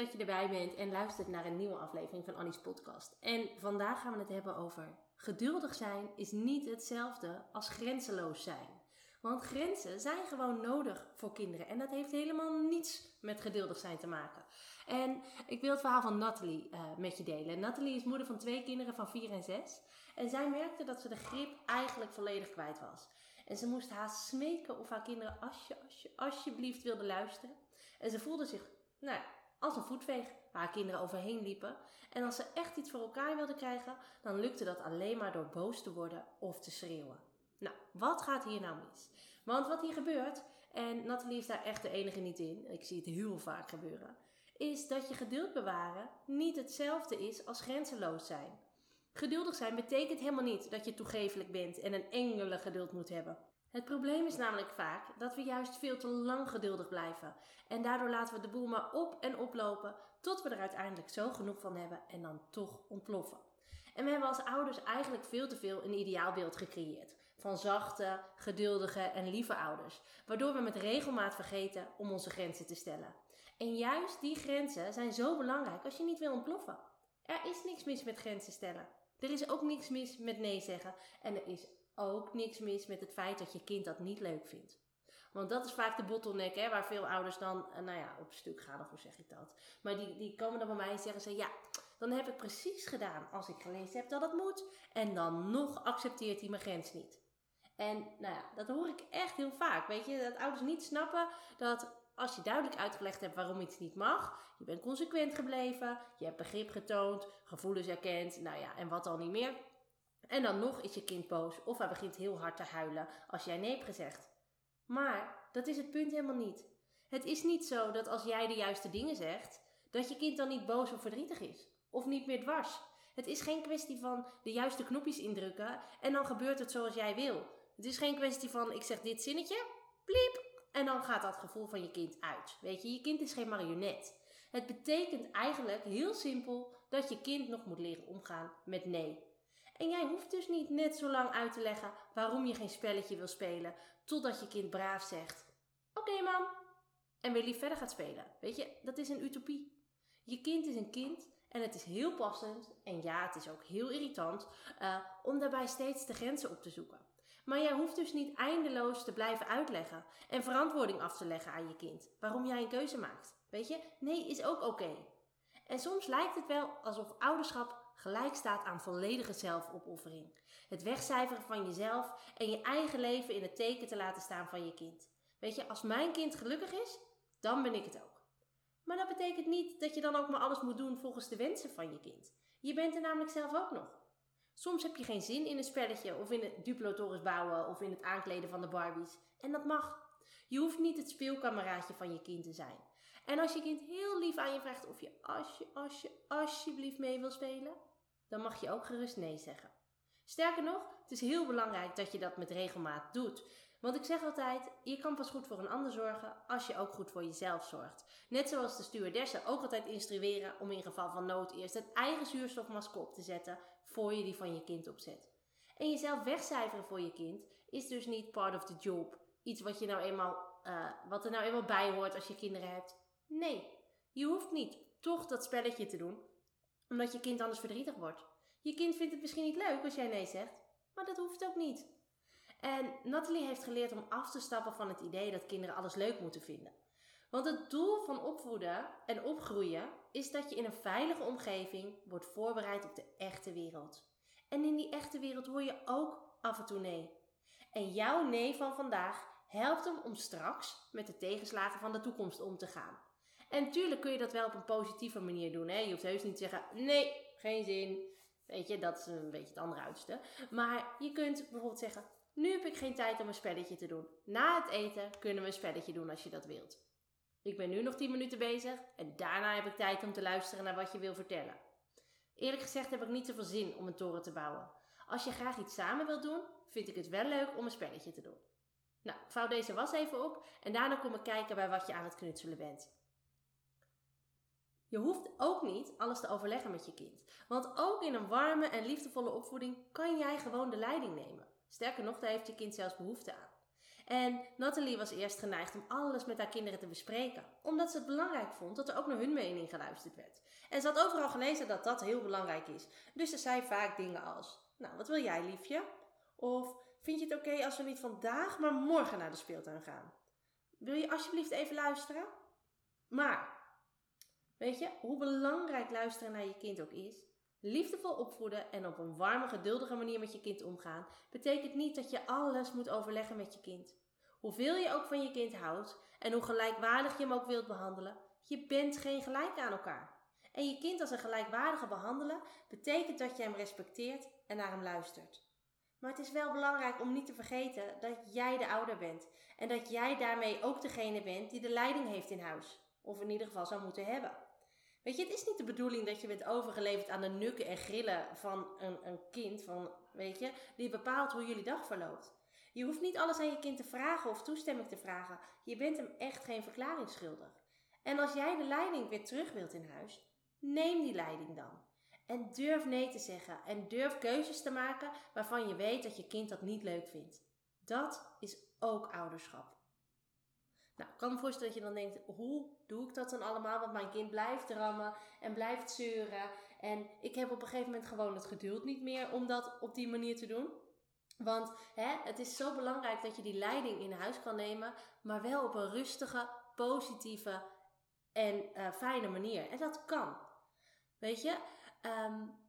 Dat je erbij bent en luistert naar een nieuwe aflevering van Annie's podcast. En vandaag gaan we het hebben over geduldig zijn is niet hetzelfde als grenzeloos zijn. Want grenzen zijn gewoon nodig voor kinderen. En dat heeft helemaal niets met geduldig zijn te maken. En ik wil het verhaal van Natalie uh, met je delen. Natalie is moeder van twee kinderen van 4 en 6. En zij merkte dat ze de grip eigenlijk volledig kwijt was. En ze moest haast smeken of haar kinderen alsje, alsje, alsjeblieft wilden luisteren. En ze voelde zich, nou als een voetveeg waar haar kinderen overheen liepen. En als ze echt iets voor elkaar wilden krijgen, dan lukte dat alleen maar door boos te worden of te schreeuwen. Nou, wat gaat hier nou mis? Want wat hier gebeurt, en Nathalie is daar echt de enige niet in, ik zie het heel vaak gebeuren, is dat je geduld bewaren niet hetzelfde is als grenzeloos zijn. Geduldig zijn betekent helemaal niet dat je toegevelijk bent en een engele geduld moet hebben. Het probleem is namelijk vaak dat we juist veel te lang geduldig blijven. En daardoor laten we de boel maar op en oplopen tot we er uiteindelijk zo genoeg van hebben en dan toch ontploffen. En we hebben als ouders eigenlijk veel te veel een ideaalbeeld gecreëerd. Van zachte, geduldige en lieve ouders. Waardoor we met regelmaat vergeten om onze grenzen te stellen. En juist die grenzen zijn zo belangrijk als je niet wil ontploffen. Er is niks mis met grenzen stellen. Er is ook niks mis met nee zeggen. En er is ook niks mis met het feit dat je kind dat niet leuk vindt. Want dat is vaak de bottleneck, hè, waar veel ouders dan, eh, nou ja, op stuk gaan, of hoe zeg ik dat? Maar die, die komen dan bij mij en zeggen ze, ja, dan heb ik precies gedaan als ik gelezen heb dat het moet. En dan nog accepteert hij mijn grens niet. En nou ja, dat hoor ik echt heel vaak. Weet je, dat ouders niet snappen dat als je duidelijk uitgelegd hebt waarom iets niet mag, je bent consequent gebleven, je hebt begrip getoond, gevoelens erkend, nou ja, en wat al niet meer. En dan nog is je kind boos of hij begint heel hard te huilen als jij nee hebt gezegd. Maar dat is het punt helemaal niet. Het is niet zo dat als jij de juiste dingen zegt, dat je kind dan niet boos of verdrietig is. Of niet meer dwars. Het is geen kwestie van de juiste knopjes indrukken en dan gebeurt het zoals jij wil. Het is geen kwestie van ik zeg dit zinnetje, pliep, en dan gaat dat gevoel van je kind uit. Weet je, je kind is geen marionet. Het betekent eigenlijk heel simpel dat je kind nog moet leren omgaan met nee. En jij hoeft dus niet net zo lang uit te leggen waarom je geen spelletje wil spelen, totdat je kind braaf zegt: Oké, okay, mam. En weer lief verder gaat spelen. Weet je, dat is een utopie. Je kind is een kind en het is heel passend, en ja, het is ook heel irritant, uh, om daarbij steeds de grenzen op te zoeken. Maar jij hoeft dus niet eindeloos te blijven uitleggen en verantwoording af te leggen aan je kind waarom jij een keuze maakt. Weet je, nee is ook oké. En soms lijkt het wel alsof ouderschap gelijk staat aan volledige zelfopoffering. Het wegcijferen van jezelf en je eigen leven in het teken te laten staan van je kind. Weet je, als mijn kind gelukkig is, dan ben ik het ook. Maar dat betekent niet dat je dan ook maar alles moet doen volgens de wensen van je kind. Je bent er namelijk zelf ook nog. Soms heb je geen zin in een spelletje of in het Duplo-torens bouwen of in het aankleden van de Barbies. En dat mag. Je hoeft niet het speelkameraadje van je kind te zijn. En als je kind heel lief aan je vraagt of je alsje, alsje, alsjeblieft mee wil spelen, dan mag je ook gerust nee zeggen. Sterker nog, het is heel belangrijk dat je dat met regelmaat doet. Want ik zeg altijd, je kan pas goed voor een ander zorgen als je ook goed voor jezelf zorgt. Net zoals de stewardessen ook altijd instrueren om in geval van nood eerst het eigen zuurstofmasker op te zetten voor je die van je kind opzet. En jezelf wegcijferen voor je kind is dus niet part of the job. Iets wat, je nou eenmaal, uh, wat er nou eenmaal bij hoort als je kinderen hebt. Nee, je hoeft niet toch dat spelletje te doen, omdat je kind anders verdrietig wordt. Je kind vindt het misschien niet leuk als jij nee zegt, maar dat hoeft ook niet. En Natalie heeft geleerd om af te stappen van het idee dat kinderen alles leuk moeten vinden. Want het doel van opvoeden en opgroeien is dat je in een veilige omgeving wordt voorbereid op de echte wereld. En in die echte wereld hoor je ook af en toe nee. En jouw nee van vandaag helpt hem om straks met de tegenslagen van de toekomst om te gaan. En tuurlijk kun je dat wel op een positieve manier doen. Hè? Je hoeft heus niet te zeggen: nee, geen zin. Weet je, dat is een beetje het andere uiterste. Maar je kunt bijvoorbeeld zeggen: Nu heb ik geen tijd om een spelletje te doen. Na het eten kunnen we een spelletje doen als je dat wilt. Ik ben nu nog 10 minuten bezig en daarna heb ik tijd om te luisteren naar wat je wil vertellen. Eerlijk gezegd heb ik niet zoveel zin om een toren te bouwen. Als je graag iets samen wilt doen, vind ik het wel leuk om een spelletje te doen. Nou, ik vouw deze was even op en daarna kom ik kijken bij wat je aan het knutselen bent. Je hoeft ook niet alles te overleggen met je kind. Want ook in een warme en liefdevolle opvoeding kan jij gewoon de leiding nemen. Sterker nog, daar heeft je kind zelfs behoefte aan. En Nathalie was eerst geneigd om alles met haar kinderen te bespreken, omdat ze het belangrijk vond dat er ook naar hun mening geluisterd werd. En ze had overal gelezen dat dat heel belangrijk is. Dus ze zei vaak dingen als: Nou, wat wil jij, liefje? Of vind je het oké als we niet vandaag, maar morgen naar de speeltuin gaan? Wil je alsjeblieft even luisteren? Maar Weet je, hoe belangrijk luisteren naar je kind ook is, liefdevol opvoeden en op een warme, geduldige manier met je kind omgaan, betekent niet dat je alles moet overleggen met je kind. Hoeveel je ook van je kind houdt en hoe gelijkwaardig je hem ook wilt behandelen, je bent geen gelijk aan elkaar. En je kind als een gelijkwaardige behandelen betekent dat je hem respecteert en naar hem luistert. Maar het is wel belangrijk om niet te vergeten dat jij de ouder bent en dat jij daarmee ook degene bent die de leiding heeft in huis, of in ieder geval zou moeten hebben. Weet je, het is niet de bedoeling dat je bent overgeleverd aan de nukken en grillen van een, een kind, van, weet je, die bepaalt hoe jullie dag verloopt. Je hoeft niet alles aan je kind te vragen of toestemming te vragen. Je bent hem echt geen verklaring schuldig. En als jij de leiding weer terug wilt in huis, neem die leiding dan. En durf nee te zeggen en durf keuzes te maken waarvan je weet dat je kind dat niet leuk vindt. Dat is ook ouderschap. Nou, ik kan me voorstellen dat je dan denkt, hoe doe ik dat dan allemaal? Want mijn kind blijft drammen en blijft zeuren. En ik heb op een gegeven moment gewoon het geduld niet meer om dat op die manier te doen. Want hè, het is zo belangrijk dat je die leiding in huis kan nemen, maar wel op een rustige, positieve en uh, fijne manier. En dat kan. Weet je, um,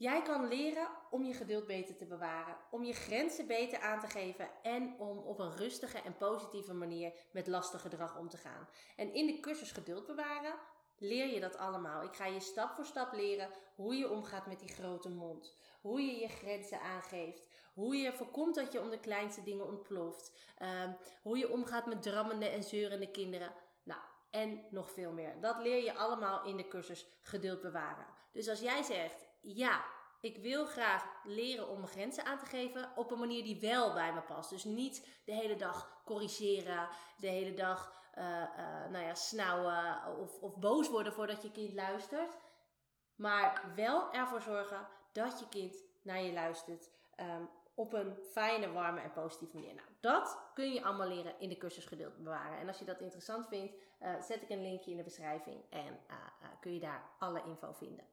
Jij kan leren om je geduld beter te bewaren, om je grenzen beter aan te geven en om op een rustige en positieve manier met lastig gedrag om te gaan. En in de cursus geduld bewaren leer je dat allemaal. Ik ga je stap voor stap leren hoe je omgaat met die grote mond, hoe je je grenzen aangeeft, hoe je voorkomt dat je om de kleinste dingen ontploft, um, hoe je omgaat met drammende en zeurende kinderen. Nou, en nog veel meer. Dat leer je allemaal in de cursus geduld bewaren. Dus als jij zegt, ja, ik wil graag leren om mijn grenzen aan te geven op een manier die wel bij me past. Dus niet de hele dag corrigeren, de hele dag uh, nou ja, snauwen of, of boos worden voordat je kind luistert. Maar wel ervoor zorgen dat je kind naar je luistert um, op een fijne, warme en positieve manier. Nou, dat kun je allemaal leren in de cursus geduld bewaren. En als je dat interessant vindt, uh, zet ik een linkje in de beschrijving en kun je daar alle info vinden.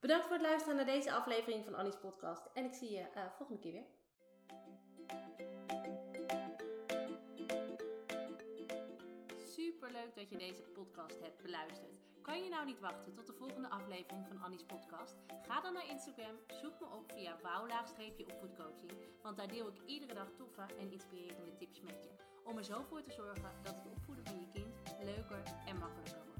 Bedankt voor het luisteren naar deze aflevering van Annie's podcast. En ik zie je uh, volgende keer weer. Super leuk dat je deze podcast hebt beluisterd. Kan je nou niet wachten tot de volgende aflevering van Annie's podcast? Ga dan naar Instagram, zoek me op via wouwlaagstreepje-opvoedcoaching. Want daar deel ik iedere dag toffe en inspirerende tips met je. Om er zo voor te zorgen dat het opvoeden van je kind leuker en makkelijker wordt.